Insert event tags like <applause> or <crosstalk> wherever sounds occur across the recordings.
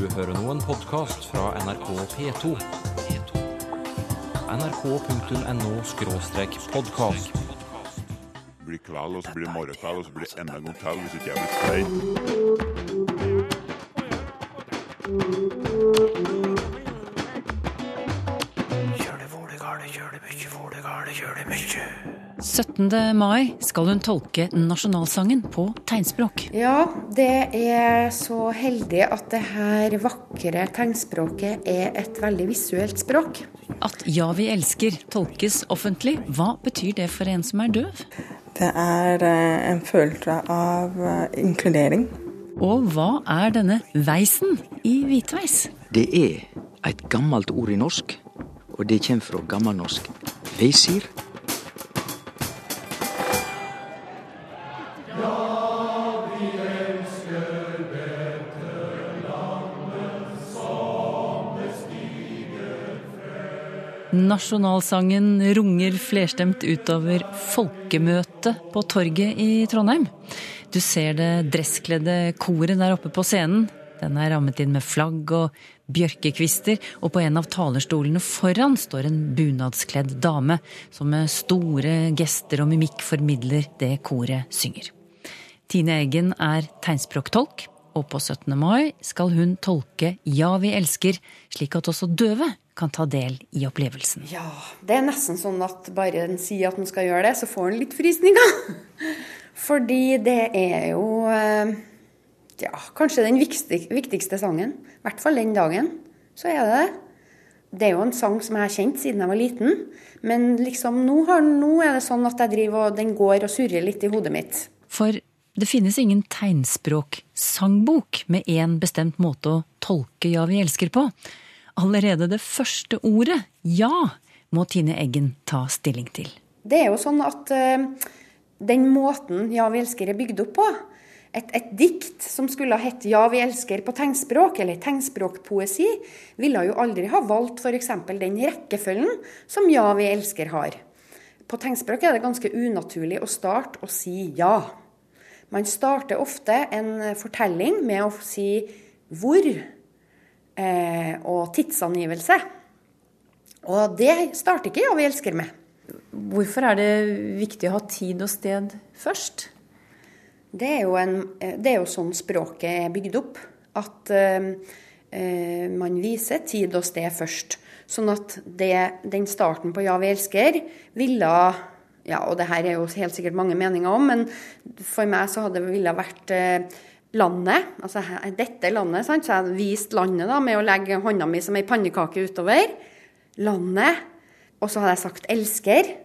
Du hører nå en podkast fra NRK P2. nrk.no-podkast. Blir kveld, og så blir det morgenkveld, og så blir det enda en gang til hvis ikke jeg blir stein. 17. mai skal hun tolke nasjonalsangen på tegnspråk. Ja, det er så heldig at det her vakre tegnspråket er et veldig visuelt språk. At Ja, vi elsker tolkes offentlig, hva betyr det for en som er døv? Det er eh, en følelse av eh, inkludering. Og hva er denne veisen i hvitveis? Det er et gammelt ord i norsk, og det kommer fra gammelnorsk veisir. Nasjonalsangen runger flerstemt utover folkemøtet på torget i Trondheim. Du ser det dresskledde koret der oppe på scenen. Den er rammet inn med flagg og bjørkekvister, og på en av talerstolene foran står en bunadskledd dame som med store gester og mimikk formidler det koret synger. Tine Eggen er tegnspråktolk, og på 17. mai skal hun tolke Ja, vi elsker, slik at også døve kan ta del i opplevelsen. Ja, det er nesten sånn at bare en sier at en skal gjøre det, så får en litt frysninger. <laughs> Fordi det er jo eh, ja, kanskje den viktigste, viktigste sangen. I hvert fall den dagen. Så er det det. Det er jo en sang som jeg har kjent siden jeg var liten. Men liksom nå, har, nå er det sånn at jeg driver og den går og surrer litt i hodet mitt. For det finnes ingen tegnspråksangbok med én bestemt måte å tolke Ja, vi elsker på. Allerede det første ordet, ja, må Tine Eggen ta stilling til. Det er jo sånn at eh, den måten Ja, vi elsker er bygd opp på, et, et dikt som skulle ha hett Ja, vi elsker på tegnspråk, eller tegnspråkpoesi, ville jo aldri ha valgt f.eks. den rekkefølgen som Ja, vi elsker har. På tegnspråk er det ganske unaturlig å starte å si ja. Man starter ofte en fortelling med å si hvor og tidsangivelse. Og det starter ikke Ja, vi elsker med. Hvorfor er det viktig å ha tid og sted først? Det er jo, en, det er jo sånn språket er bygd opp. At eh, eh, man viser tid og sted først. Sånn at det, den starten på Ja, vi elsker ville ja, Og det her er jo helt sikkert mange meninger om, men for meg så hadde det ville vært eh, landet. Altså dette landet. Sant? Så jeg hadde vist landet da, med å legge hånda mi som ei pannekake utover. Landet. Og så hadde jeg sagt 'elsker'.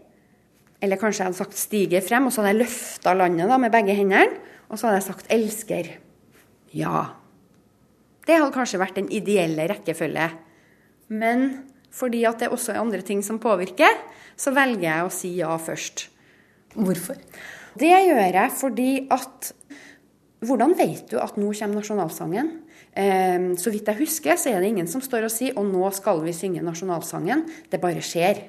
Eller kanskje jeg hadde sagt 'stiger frem', og så hadde jeg løfta landet da, med begge hendene. Og så hadde jeg sagt 'elsker'. Ja. Det hadde kanskje vært den ideelle rekkefølge. Men fordi at det også er andre ting som påvirker, så velger jeg å si ja først. Hvorfor? Det gjør jeg fordi at Hvordan vet du at nå kommer nasjonalsangen? Eh, så vidt jeg husker, så er det ingen som står og sier 'og nå skal vi synge nasjonalsangen'. Det bare skjer.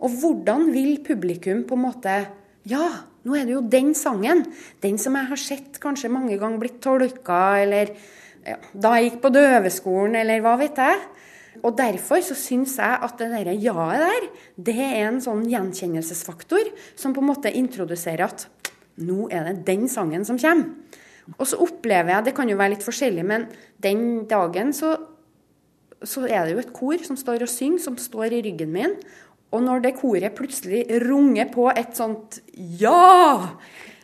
Og hvordan vil publikum på en måte Ja, nå er det jo den sangen. Den som jeg har sett kanskje mange ganger blitt tolka, eller ja, da jeg gikk på døveskolen, eller hva vet jeg. Og derfor så syns jeg at det derre ja-et der, det er en sånn gjenkjennelsesfaktor som på en måte introduserer at nå er det den sangen som kommer. Og så opplever jeg, det kan jo være litt forskjellig, men den dagen så, så er det jo et kor som står og synger, som står i ryggen min. Og når det koret plutselig runger på et sånt ja,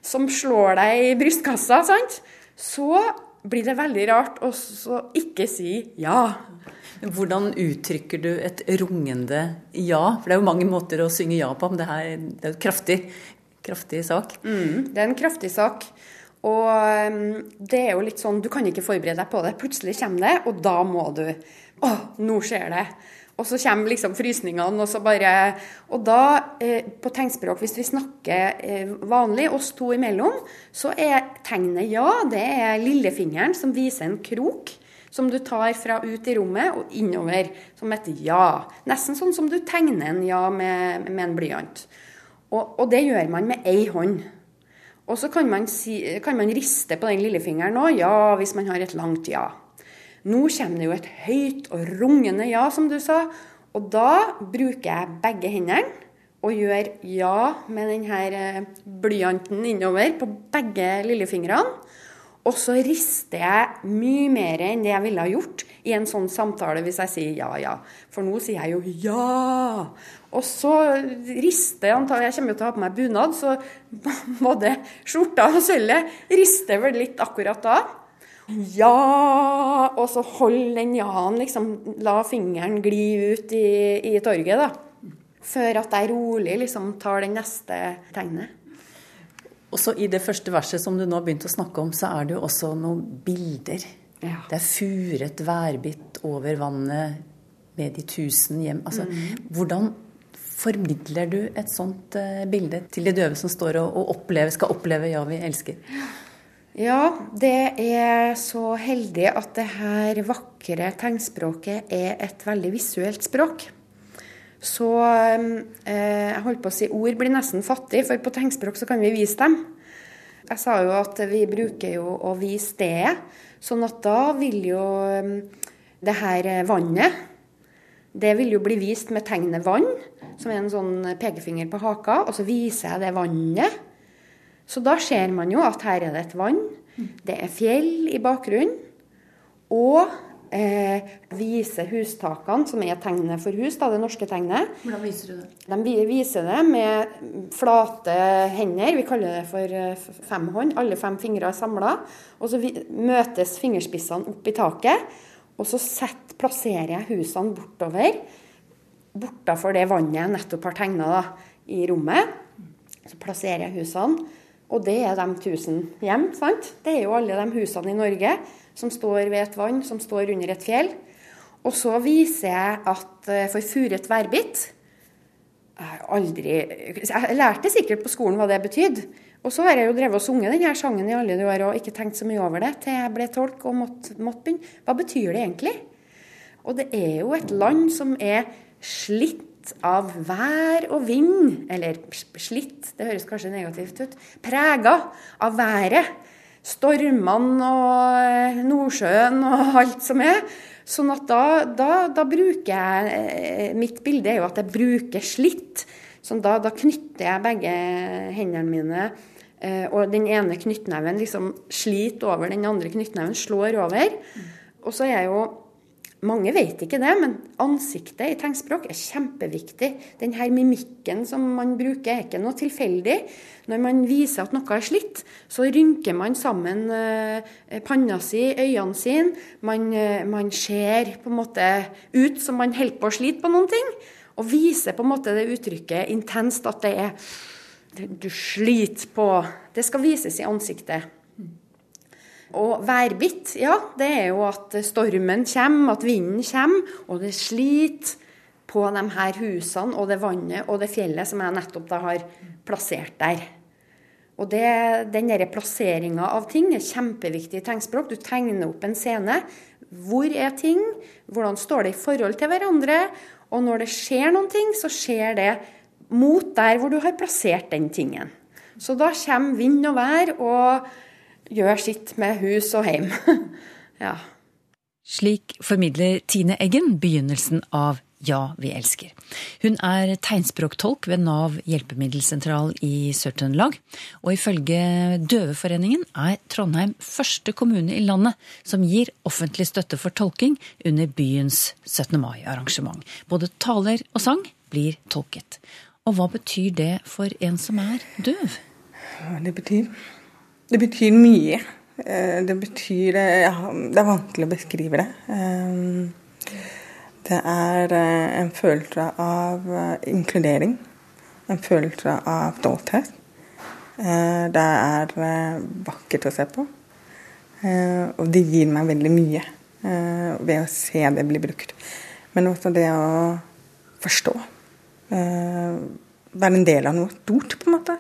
som slår deg i brystkassa, sant? så blir det veldig rart å så ikke si ja. Hvordan uttrykker du et rungende ja? For det er jo mange måter å synge ja på, men det, her, det er jo en kraftig, kraftig sak. Mm, det er en kraftig sak. Og um, det er jo litt sånn, du kan ikke forberede deg på det. Plutselig kommer det, og da må du Å, nå skjer det. Og så kommer liksom frysningene, og så bare Og da, eh, på tegnspråk, hvis vi snakker eh, vanlig, oss to imellom, så er tegnet ja, det er lillefingeren som viser en krok. Som du tar fra ut i rommet og innover som et ja. Nesten sånn som du tegner en ja med, med en blyant. Og, og det gjør man med ei hånd. Og så kan man, si, kan man riste på den lillefingeren òg, ja, hvis man har et langt ja. Nå kommer det jo et høyt og rungende ja, som du sa. Og da bruker jeg begge hendene og gjør ja med denne eh, blyanten innover på begge lillefingrene. Og så rister jeg mye mer enn det jeg ville ha gjort i en sånn samtale hvis jeg sier ja, ja. For nå sier jeg jo ja. Og så rister antagelig Jeg kommer jo til å ha på meg bunad, så <laughs> både skjorta og sølvet rister vel litt akkurat da. Ja! Og så hold den ja-en, liksom. La fingeren gli ut i, i torget, da. Før at jeg rolig liksom tar den neste tegnet. Også i det første verset som du nå har begynt å snakke om, så er det jo også noen bilder. Ja. Det er furet værbitt over vannet med de tusen hjem. Altså, mm. Hvordan formidler du et sånt uh, bilde til de døve som står og, og opplever, skal oppleve 'Ja, vi elsker'? Ja, det er så heldig at det her vakre tegnspråket er et veldig visuelt språk. Så eh, jeg holdt på å si ord blir nesten fattig, for på tegnspråk så kan vi vise dem. Jeg sa jo at vi bruker jo å vise stedet, sånn at da vil jo det her vannet det vil jo bli vist med tegnet vann, som er en sånn pekefinger på haka, og så viser jeg det vannet. Så da ser man jo at her er det et vann. Det er fjell i bakgrunnen. Og eh, viser hustakene, som er tegnet for hus, da, det norske tegnet. Hvordan viser du det? De viser det med flate hender. Vi kaller det for eh, femhånd. Alle fem fingre er samla. Og så møtes fingerspissene opp i taket. Og så sett, plasserer jeg husene bortover. Bortafor det vannet jeg nettopp har tegna i rommet. Så plasserer jeg husene. Og det er de tusen hjem. sant? Det er jo alle de husene i Norge som står ved et vann, som står under et fjell. Og så viser jeg at eh, for furet værbitt Jeg aldri Jeg lærte sikkert på skolen hva det betydde. Og så har jeg jo drevet og sunget denne sangen i alle de år og ikke tenkt så mye over det til jeg ble tolk og måtte, måtte begynne. Hva betyr det egentlig? Og det er jo et land som er slitt av vær og vind. Eller slitt, det høres kanskje negativt ut. Prega av været stormene og eh, Nordsjøen og <laughs> alt som er. Sånn at da, da, da, bruker jeg eh, Mitt bilde er jo at jeg bruker slitt. Sånn da, da knytter jeg begge hendene mine, eh, og den ene knyttneven liksom sliter over den andre knyttneven, slår over. Og så er jeg jo mange vet ikke det, men ansiktet i tegnspråk er kjempeviktig. Denne mimikken som man bruker, er ikke noe tilfeldig. Når man viser at noe er slitt, så rynker man sammen eh, panna si, øynene sine. Man, eh, man, ser på en måte ut som man holder på å slite på noen ting. Og viser på en måte det uttrykket intenst at det er Du sliter på Det skal vises i ansiktet. Og værbitt, ja, det er jo at stormen kommer, at vinden kommer, og det sliter på de her husene og det vannet og det fjellet som jeg nettopp da har plassert der. Og det, Den plasseringa av ting er kjempeviktig i tegnspråk. Du tegner opp en scene. Hvor er ting? Hvordan står det i forhold til hverandre? Og når det skjer noen ting, så skjer det mot der hvor du har plassert den tingen. Så da kommer vind og vær og gjør sitt med hus og hjem. <laughs> ja. Slik formidler Tine Eggen begynnelsen av Ja, vi elsker. Hun er tegnspråktolk ved Nav hjelpemiddelsentral i Sør-Trøndelag. Og ifølge Døveforeningen er Trondheim første kommune i landet som gir offentlig støtte for tolking under byens 17. mai-arrangement. Både taler og sang blir tolket. Og hva betyr det for en som er døv? Det betyr det betyr mye. Eh, det betyr ja, Det er vanskelig å beskrive det. Eh, det er eh, en følelse av inkludering. En følelse av stolthet. Det er vakkert å se på. Og det gir meg veldig mye ved å se det bli brukt. Men også det å forstå. Være en del av noe stort, på en måte.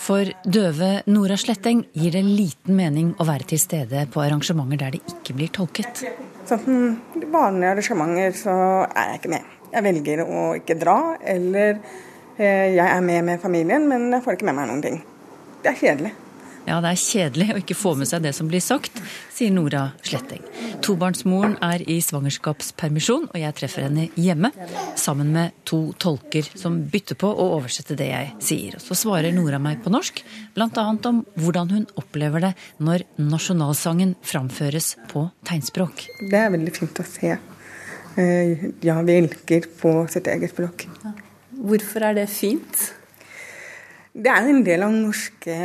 For døve Nora Sletteng gir det liten mening å være til stede på arrangementer der det ikke blir tolket. Sånn vanlige arrangementer så er jeg ikke med. Jeg velger å ikke dra, eller eh, jeg er med med familien, men jeg får ikke med meg noen ting. Det er kjedelig. Ja, det er kjedelig å ikke få med seg det som blir sagt, sier Nora Sletteng. Tobarnsmoren er i svangerskapspermisjon, og jeg treffer henne hjemme sammen med to tolker som bytter på å oversette det jeg sier. Så svarer Nora meg på norsk, bl.a. om hvordan hun opplever det når nasjonalsangen framføres på tegnspråk. Det er veldig fint å se. Eh, ja, vi elsker på sitt eget språk. Hvorfor er det fint? Det er en del av den norske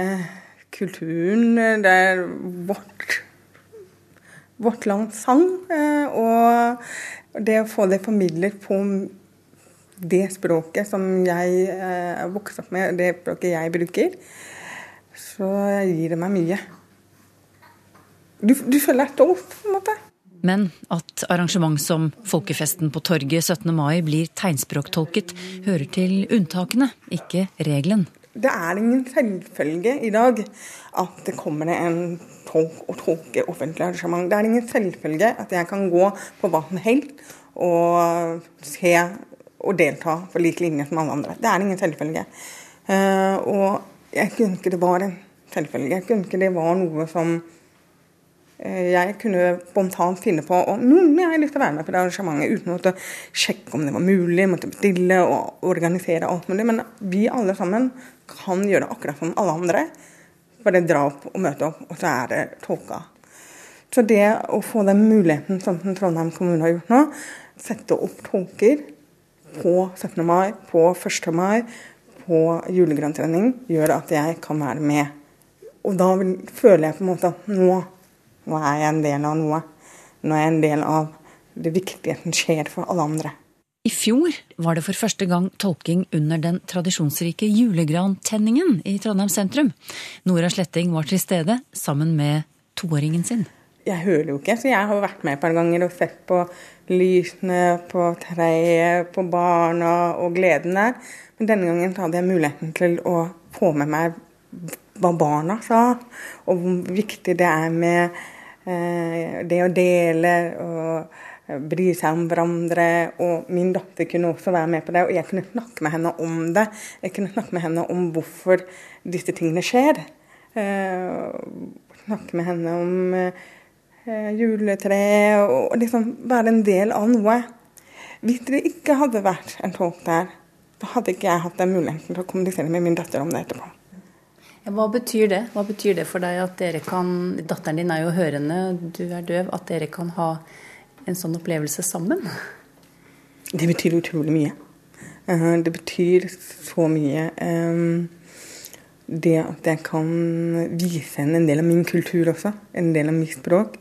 kulturen. Det er vårt vårt lands sang. Eh, og det å få det formidlet på det språket som jeg er eh, vokst opp med, det språket jeg bruker, så gir det meg mye. Du, du føler deg stolt, på en måte. Men at arrangement som folkefesten på torget 17. mai blir tegnspråktolket, hører til unntakene, ikke regelen. Det er ingen selvfølge i dag at det kommer en tolk og tolke offentlig arrangement. Det er ingen selvfølge at jeg kan gå på hva som helst og se og delta på lik linje som alle andre. Det er ingen selvfølge. Uh, og jeg kunne ønske det var en selvfølge. Jeg kunne ønske det var noe som jeg kunne spontant finne på. Og noen jeg lyst til å være med på det arrangementet uten å måtte sjekke om det var mulig, måtte bestille og organisere alt mulig. Men vi alle sammen kan gjøre akkurat som alle andre. Bare dra opp og møte opp, og så er det tolka. Så det å få den muligheten som Trondheim kommune har gjort nå, sette opp tolker på 17. mai, på 1. mai, på julegrøntrening gjør at jeg kan være med. Og da føler jeg på en måte at nå, nå er jeg en del av noe. Nå er jeg en del av det viktige som skjer for alle andre. I fjor var det for første gang tolking under den tradisjonsrike julegrantenningen i Trondheim sentrum. Nora Sletting var til stede sammen med toåringen sin. Jeg hører jo ikke, så jeg har vært med et par ganger og sett på lysene, på treet, på barna og gleden der. Men denne gangen hadde jeg muligheten til å få med meg hva barna sa, og hvor viktig det er med eh, det å dele. og bry seg om hverandre. Og min datter kunne også være med på det, og jeg kunne snakke med henne om det. Jeg kunne snakke med henne om hvorfor disse tingene skjer. Eh, snakke med henne om eh, juletre, og liksom være en del av noe. Hvis det ikke hadde vært en tolk der, så hadde ikke jeg hatt den muligheten til å kommunisere med min datter om det etterpå. Hva betyr det? Hva betyr det for deg at dere kan Datteren din er jo hørende, du er døv. At dere kan ha en sånn opplevelse sammen? Det betyr utrolig mye. Eh, det betyr så mye. Det at jeg kan vise henne en del av min kultur også. En del av mitt språk.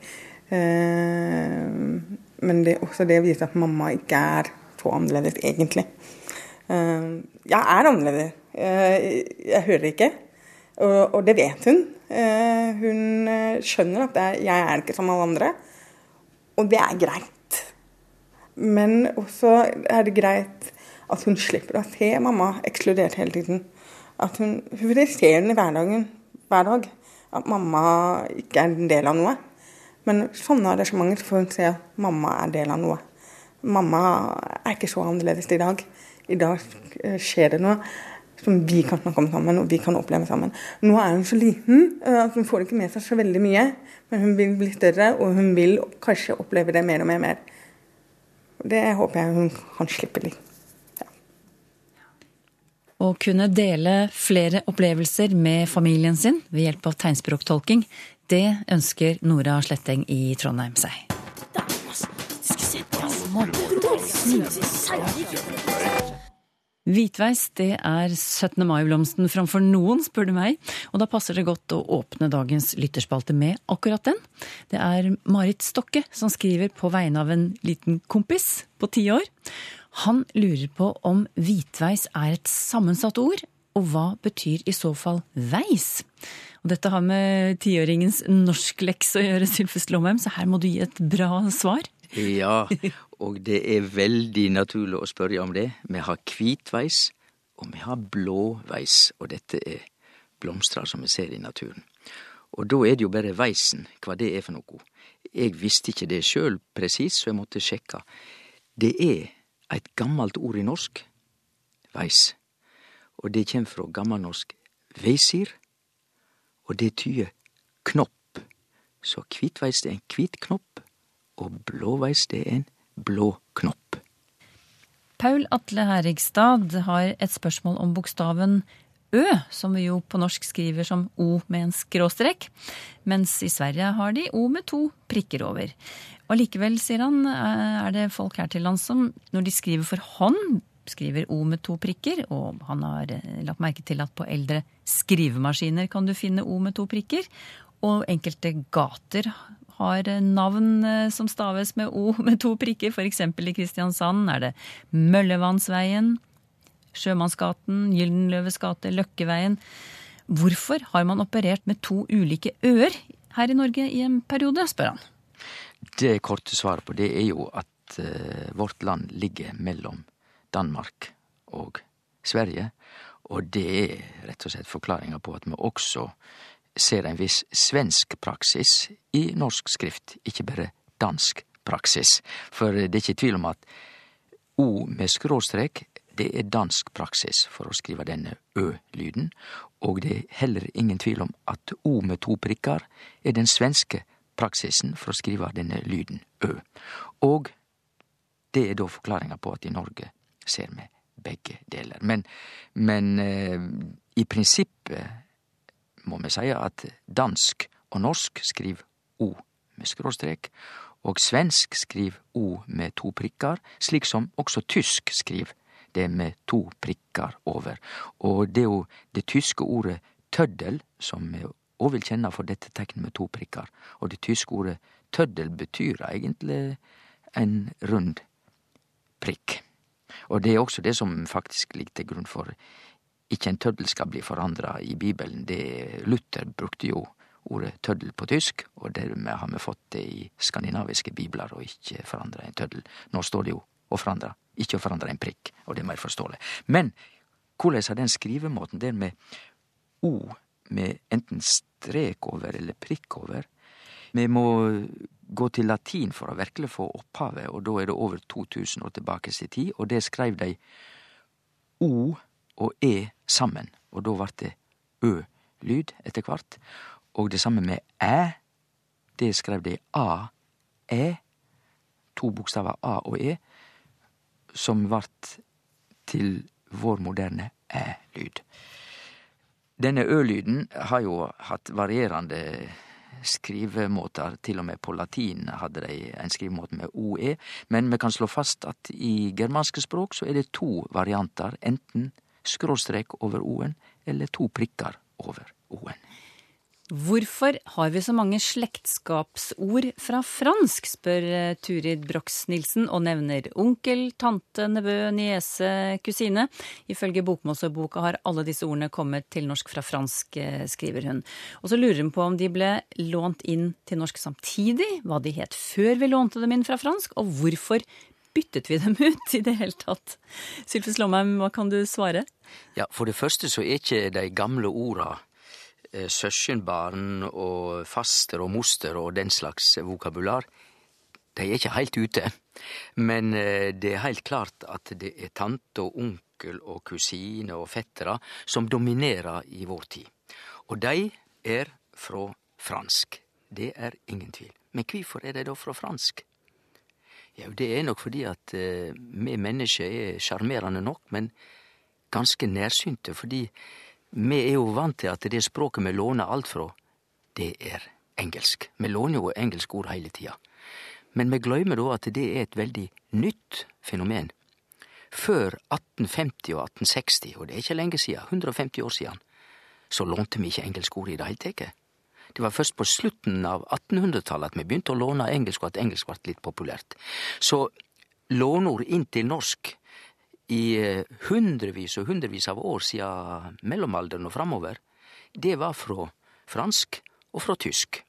Men det er også det å vise at mamma ikke er så annerledes, egentlig. Jeg er annerledes. Jeg hører ikke. Og det vet hun. Hun skjønner at jeg er ikke som alle andre. Og det er greit. Men også er det greit at hun slipper å se mamma ekskludert hele tiden. At hun, hun ser den i hverdagen hver dag. At mamma ikke er en del av noe. Men sånne arrangementer får hun se at mamma er del av noe. Mamma er ikke så annerledes i dag. I dag skjer det noe som vi kan snakke om sammen, og vi kan oppleve sammen. Nå er hun så liten at hun får ikke med seg så veldig mye. Men hun vil bli større, og hun vil kanskje oppleve det mer og mer. mer. Det håper jeg hun kan slippe litt. Ja. Å kunne dele flere opplevelser med familien sin ved hjelp av tegnspråktolking, det ønsker Nora Sletteng i Trondheim seg. Hvitveis det er 17. mai-blomsten framfor noen, spør du meg. Og da passer det godt å åpne dagens lytterspalte med akkurat den. Det er Marit Stokke som skriver på vegne av en liten kompis på ti år. Han lurer på om hvitveis er et sammensatt ord, og hva betyr i så fall veis? Og dette har med tiåringens norskleks å gjøre, Sylfest Lomheim, så her må du gi et bra svar. <laughs> Ja, og det er veldig naturlig å spørre om det. Vi har hvitveis, og vi har blåveis, og dette er blomstrar som vi ser i naturen. Og da er det jo bare veisen, hva det er for noe. Jeg visste ikke det sjøl presis, så jeg måtte sjekke. Det er eit gammalt ord i norsk, veis, og det kjem fra gammelnorsk veisir, og det tyder knopp. Så hvitveis er en hvit knopp, og blåveis, det er en blå knopp. Paul Atle Herigstad har et spørsmål om bokstaven Ø, som vi jo på norsk skriver som O med en skråstrek, mens i Sverige har de O med to prikker over. Og likevel, sier han, er det folk her til lands som når de skriver for hånd, skriver O med to prikker, og han har eh, lagt merke til at på eldre skrivemaskiner kan du finne O med to prikker, og enkelte gater har navn eh, som staves med O <laughs> med to prikker, f.eks. i Kristiansand er det Møllevannsveien, Sjømannsgaten, Gyldenløves gate, Løkkeveien. Hvorfor har man operert med to ulike øer her i Norge i en periode, spør han. Det korte svaret på det er jo at uh, vårt land ligger mellom Danmark og Sverige. Og det er rett og slett forklaringa på at vi også ser en viss svensk praksis i norsk skrift, ikke bare dansk praksis. For det er ikke tvil om at O med skråstrek, det er dansk praksis for å skrive denne Ø-lyden. Og det er heller ingen tvil om at O med to prikker er den svenske praksisen for å skrive denne lyden Ø. Og det er da forklaringa på at i Norge ser vi begge deler. Men, men eh, i prinsippet må vi seie at dansk og norsk skriv O med skråstrek, og svensk skriv O med to prikker, slik som også tysk skriv det med to prikker over. Og det er jo det tyske ordet tøddel som vi òg vil kjenne for dette tegnet med to prikker. Og det tyske ordet tøddel betyr egentlig en rund prikk. Og det er også det som faktisk ligger til grunn for ikke en tøddel skal bli forandra i Bibelen. Det Luther brukte jo ordet tøddel på tysk, og dermed har vi fått det i skandinaviske bibler, og ikke forandra en tøddel. Nå står det jo å forandre, ikke å forandre en prikk, og det er mer forståelig. Men hvordan har den skrivemåten, den med O med enten strek over eller prikk over Vi må gå til latin for å virkelig få opphavet, og da er det over 2000 år tilbake i tid, og det skreiv de O og E sammen, og da vart det Ø-lyd etter kvart. Og det samme med Æ, det skreiv de A, Æ, to bokstaver A og E, som vart til vår moderne Æ-lyd. Denne Ø-lyden har jo hatt varierande skrivemåter, til og med på latin hadde de en skrivemåte med OE, men vi kan slå fast at i germanske språk så er det to varianter, enten skråstrek over O-en eller to prikker over O-en. Hvorfor har vi så mange slektskapsord fra fransk, spør eh, Turid Brox-Nilsen, og nevner onkel, tante, nevø, niese, kusine. Ifølge Bokmålsordboka har alle disse ordene kommet til norsk fra fransk, eh, skriver hun. Og så lurer hun på om de ble lånt inn til norsk samtidig, hva de het før vi lånte dem inn fra fransk, og hvorfor byttet vi dem ut i det hele tatt? Sylfus Lomheim, hva kan du svare? Ja, For det første så er ikke de gamle orda Eh, søskenbarn og faster og moster og den slags vokabular, de er ikke helt ute. Men eh, det er helt klart at det er tante og onkel og kusine og fettere som dominerer i vår tid. Og de er fra fransk. Det er ingen tvil. Men hvorfor er de da fra fransk? Ja, det er nok fordi at uh, vi mennesker er sjarmerende nok, men ganske nærsynte, fordi vi er jo vant til at det språket vi låner alt fra, det er engelsk. Vi låner jo engelske ord hele tida. Men vi glemmer da at det er et veldig nytt fenomen. Før 1850 og 1860, og det er ikke lenge siden, 150 år siden, så lånte vi ikke engelske ord i det hele tatt. Det var først på slutten av 1800-tallet at vi begynte å låne engelsk, og at engelsk ble litt populært. Så låneord inn til norsk i eh, hundrevis og hundrevis av år siden mellomalderen og framover, det var fra fransk og fra tysk.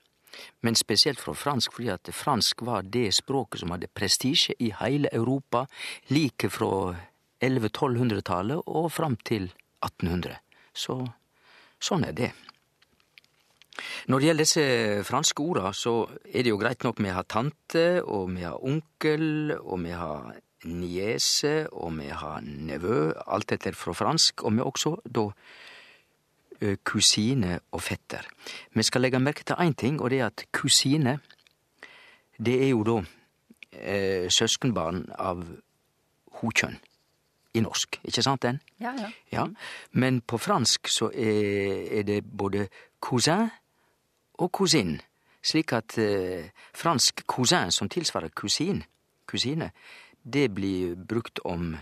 Men spesielt fra fransk, fordi at fransk var det språket som hadde prestisje i hele Europa, like fra 1100-1200-tallet og fram til 1800. Så sånn er det. Når det gjelder disse franske orda, så er det jo greit nok vi har tante, og vi har onkel, og vi har niese, og vi har nevø, alt dette fra fransk, og vi har også da kusine og fetter. Vi skal legge merke til én ting, og det er at kusine, det er jo da eh, søskenbarn av hokjønn i norsk, ikke sant den? Ja, ja. Ja. Men på fransk så er, er det både cousin og cousin, Slik at eh, fransk cousin, som tilsvarer kusin, kusine, det blir brukt om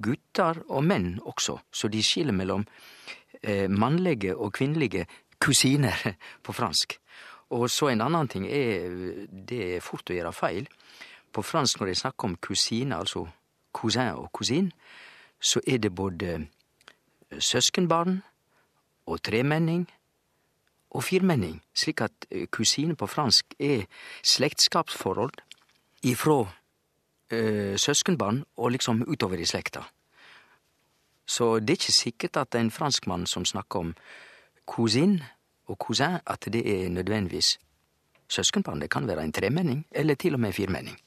gutter og menn også. Så de skiller mellom eh, mannlige og kvinnelige kusiner <laughs> på fransk. Og så en annen ting er det er fort å gjøre feil. På fransk når de snakker om kusine, altså cousin og kusin, så er det både søskenbarn og tremenning og firmenning, slik at eh, kusine på fransk er slektskapsforhold ifrå eh, søskenbarn og liksom utover i slekta. Så det er ikke sikkert at en franskmann som snakker om cousin og cousin, at det er nødvendigvis søskenbarn. Det kan være en tremenning, eller til og med firmenning.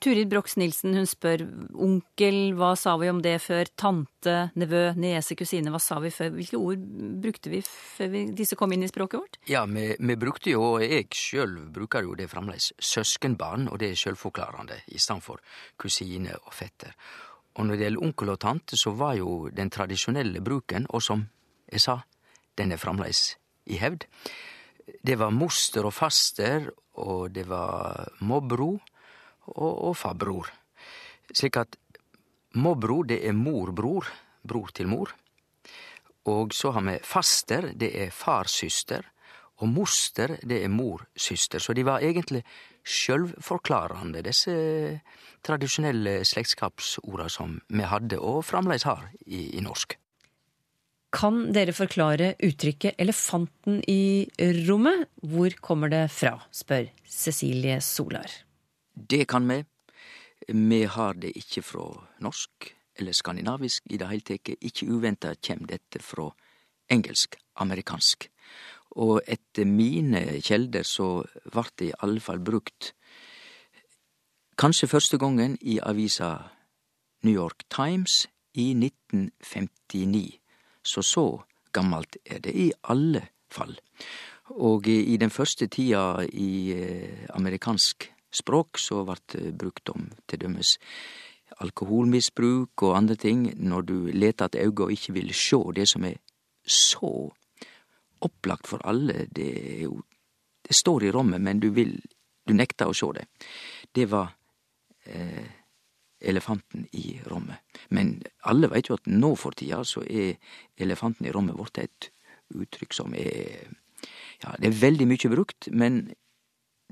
Turid Brox Nilsen hun spør onkel, hva sa vi om det før? Tante, nevø, niese, kusine, hva sa vi før? Hvilke ord brukte vi før vi, disse kom inn i språket vårt? Ja, vi, vi brukte jo, og jeg sjøl bruker jo det fremdeles, søskenbarn, og det er sjølforklarende, i stedet for kusine og fetter. Og når det gjelder onkel og tante, så var jo den tradisjonelle bruken, og som jeg sa, den er fremdeles i hevd. Det var moster og faster, og det var mobro og, og farbror. Slik at morbror, det er morbror, bror til mor. Og så har vi faster, det er farssøster. Og moster, det er morsøster. Så de var egentlig sjølvforklarende, disse tradisjonelle slektskapsorda som vi hadde, og fremdeles har, i, i norsk. Kan dere forklare uttrykket 'elefanten i rommet'? Hvor kommer det fra, spør Cecilie Solar. Det kan vi. Vi har det ikke fra norsk eller skandinavisk i det hele teke. Ikke uventa kjem dette fra engelsk, amerikansk. Og etter mine kjelder så vart det i alle fall brukt kanskje første gangen i avisa New York Times i 1959. Så så gammelt er det i alle fall. Og i den første tida i eh, amerikansk språk så vart brukt om til dømes alkoholmisbruk og andre ting, når du leter at auga ikkje vil sjå det som er så opplagt for alle. Det er jo Det står i rommet, men du vil Du nekter å sjå det. Det var eh, elefanten i rommet. Men alle veit jo at nå for tida så er elefanten i rommet blitt et uttrykk som er Ja, det er veldig mykje brukt, men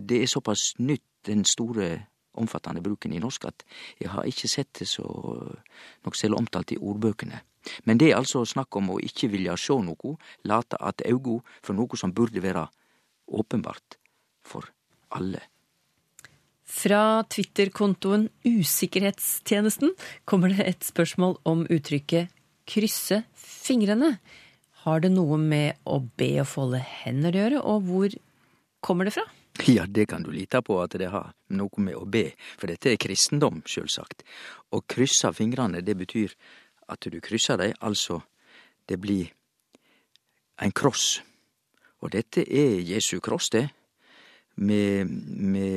det er såpass nytt, den store, omfattende bruken i norsk, at jeg har ikke sett det så nok selv omtalt i ordbøkene. Men det er altså snakk om å ikke vilja sjå noko, late at augo for noe som burde være åpenbart for alle. Fra Twitter-kontoen Usikkerhetstjenesten kommer det et spørsmål om uttrykket 'krysse fingrene'. Har det noe med å be og folde hender å gjøre, og hvor kommer det fra? <laughs> Ja, det kan du lite på at det har noe med å be, for dette er kristendom, sjølvsagt. Å krysse fingrene, det betyr at du krysser dei, altså det blir ein kross. Og dette er Jesu kross, det. Vi, vi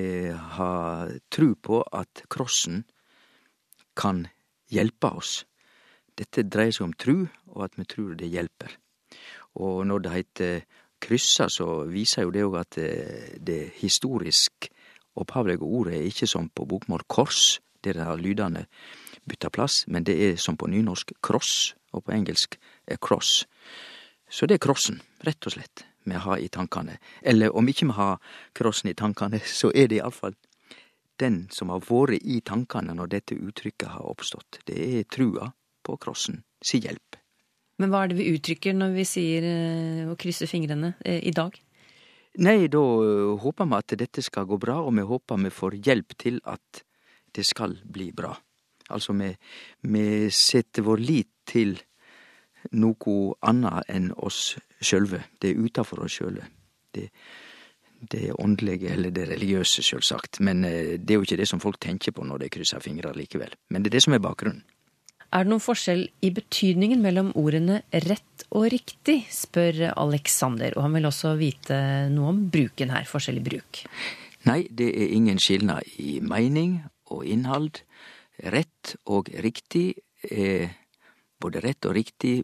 har tru på at krossen kan hjelpe oss. Dette dreier seg om tru, og at vi trur det hjelper. Og når det heiter kryssa, så viser jo det òg at det, det historisk opphavlege ordet er ikke som på bokmål kors, der det har lydene bytta plass, men det er som på nynorsk cross, og på engelsk cross. Så det er krossen, rett og slett, vi har i tankane. Eller om ikke vi har krossen i tankane, <laughs> så er det iallfall den som har vært i tankane når dette uttrykket har oppstått. Det er trua på crossen si hjelp. Men hva er det vi uttrykker når vi sier eh, å krysse fingrene eh, i dag? Nei, da håper vi at dette skal gå bra, og vi håper vi får hjelp til at det skal bli bra. Altså, vi, vi setter vår lit til noe annet enn oss sjølve. Det er utafor oss sjølve. Det, det åndelige eller det religiøse, sjølvsagt. Men eh, det er jo ikke det som folk tenker på når de krysser fingrer likevel. Men det er det som er bakgrunnen. Er det noen forskjell i betydningen mellom ordene rett og riktig, spør Alexander, og han vil også vite noe om bruken her, forskjellig bruk. Nei, det er ingen skilnad i mening og innhold. Rett og riktig er både rett og riktig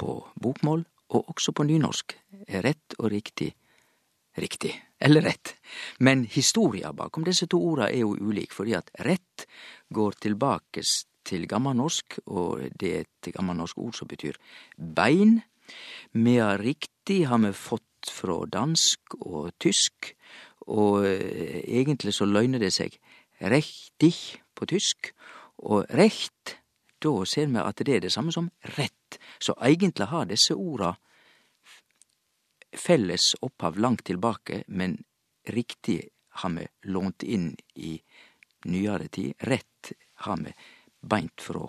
på bokmål og også på nynorsk. Er rett og riktig riktig, eller rett. Men historia bakom disse to orda er jo ulik, fordi at rett går tilbake til gammalnorsk, og det er et gammalnorsk ord som betyr bein, Mea riktig har me fått frå dansk og tysk, og eh, egentlig så løgner det seg rechtig på tysk, og recht, da ser me at det er det samme som rett. Så egentlig har disse orda felles opphav langt tilbake, men riktig har me lånt inn i nyare tid. Rett har me beint fra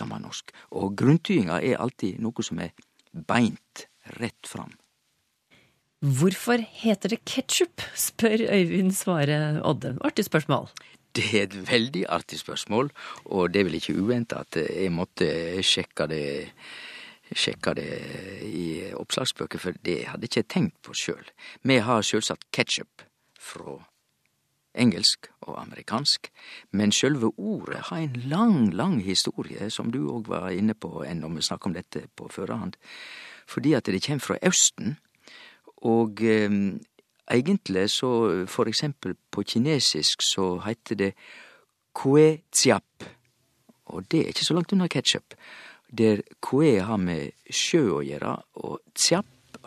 gammalnorsk. Og grunntydinga er alltid noe som er beint rett fram. Hvorfor heter det ketsjup, spør Øyvind Svare Odde. Artig spørsmål. Det er et veldig artig spørsmål, og det er vel ikke uventa at jeg måtte sjekke det, sjekke det i oppslagsbøker, for det hadde jeg ikke tenkt på sjøl. Vi har sjølsagt ketsjup fra engelsk og amerikansk, men sjølve ordet har en lang, lang historie, som du òg var inne på enn om vi snakker om dette på førehand, fordi at det kjem fra Austen, og eh, egentlig så for eksempel på kinesisk så heiter det kue tsiap, og det er ikke så langt unna ketsjup, der kue har med sjø å gjøre, og tsiap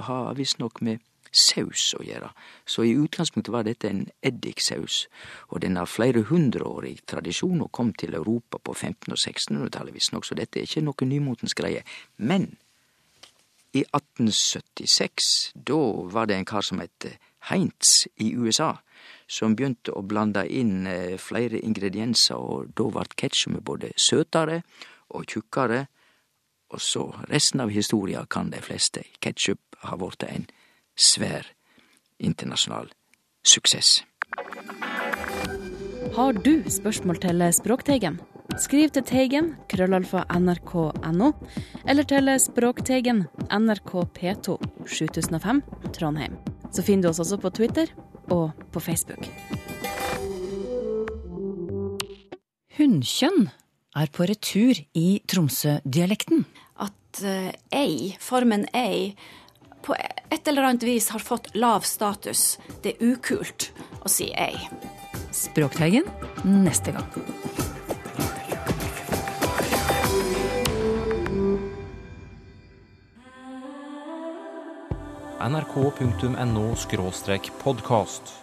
har visstnok med saus å gjøre. Så i utgangspunktet var dette en eddiksaus, og den har flere hundreårig tradisjon og kom til Europa på 1500- og 1600-tallet visstnok, så dette er ikke noe nymotens greie. Men i 1876, da var det en kar som het Heinz i USA, som begynte å blande inn eh, flere ingredienser, og da vart ketsjupen både søtare og tjukkare, og så resten av historia kan de fleste. Ketsjup har vorte en svær internasjonal suksess. Har du spørsmål til Språkteigen? Skriv til Teigen, krøllalfa nrk.no, eller til Språkteigen, NRK P2, 7005, Trondheim. Så finner du oss også på Twitter og på Facebook. Hunnkjønn er på retur i Tromsø-dialekten. At eh, ei, formen ei, på et eller annet vis har fått lav status. Det er ukult å si ei. Språkteigen neste gang. nrk.no podkast.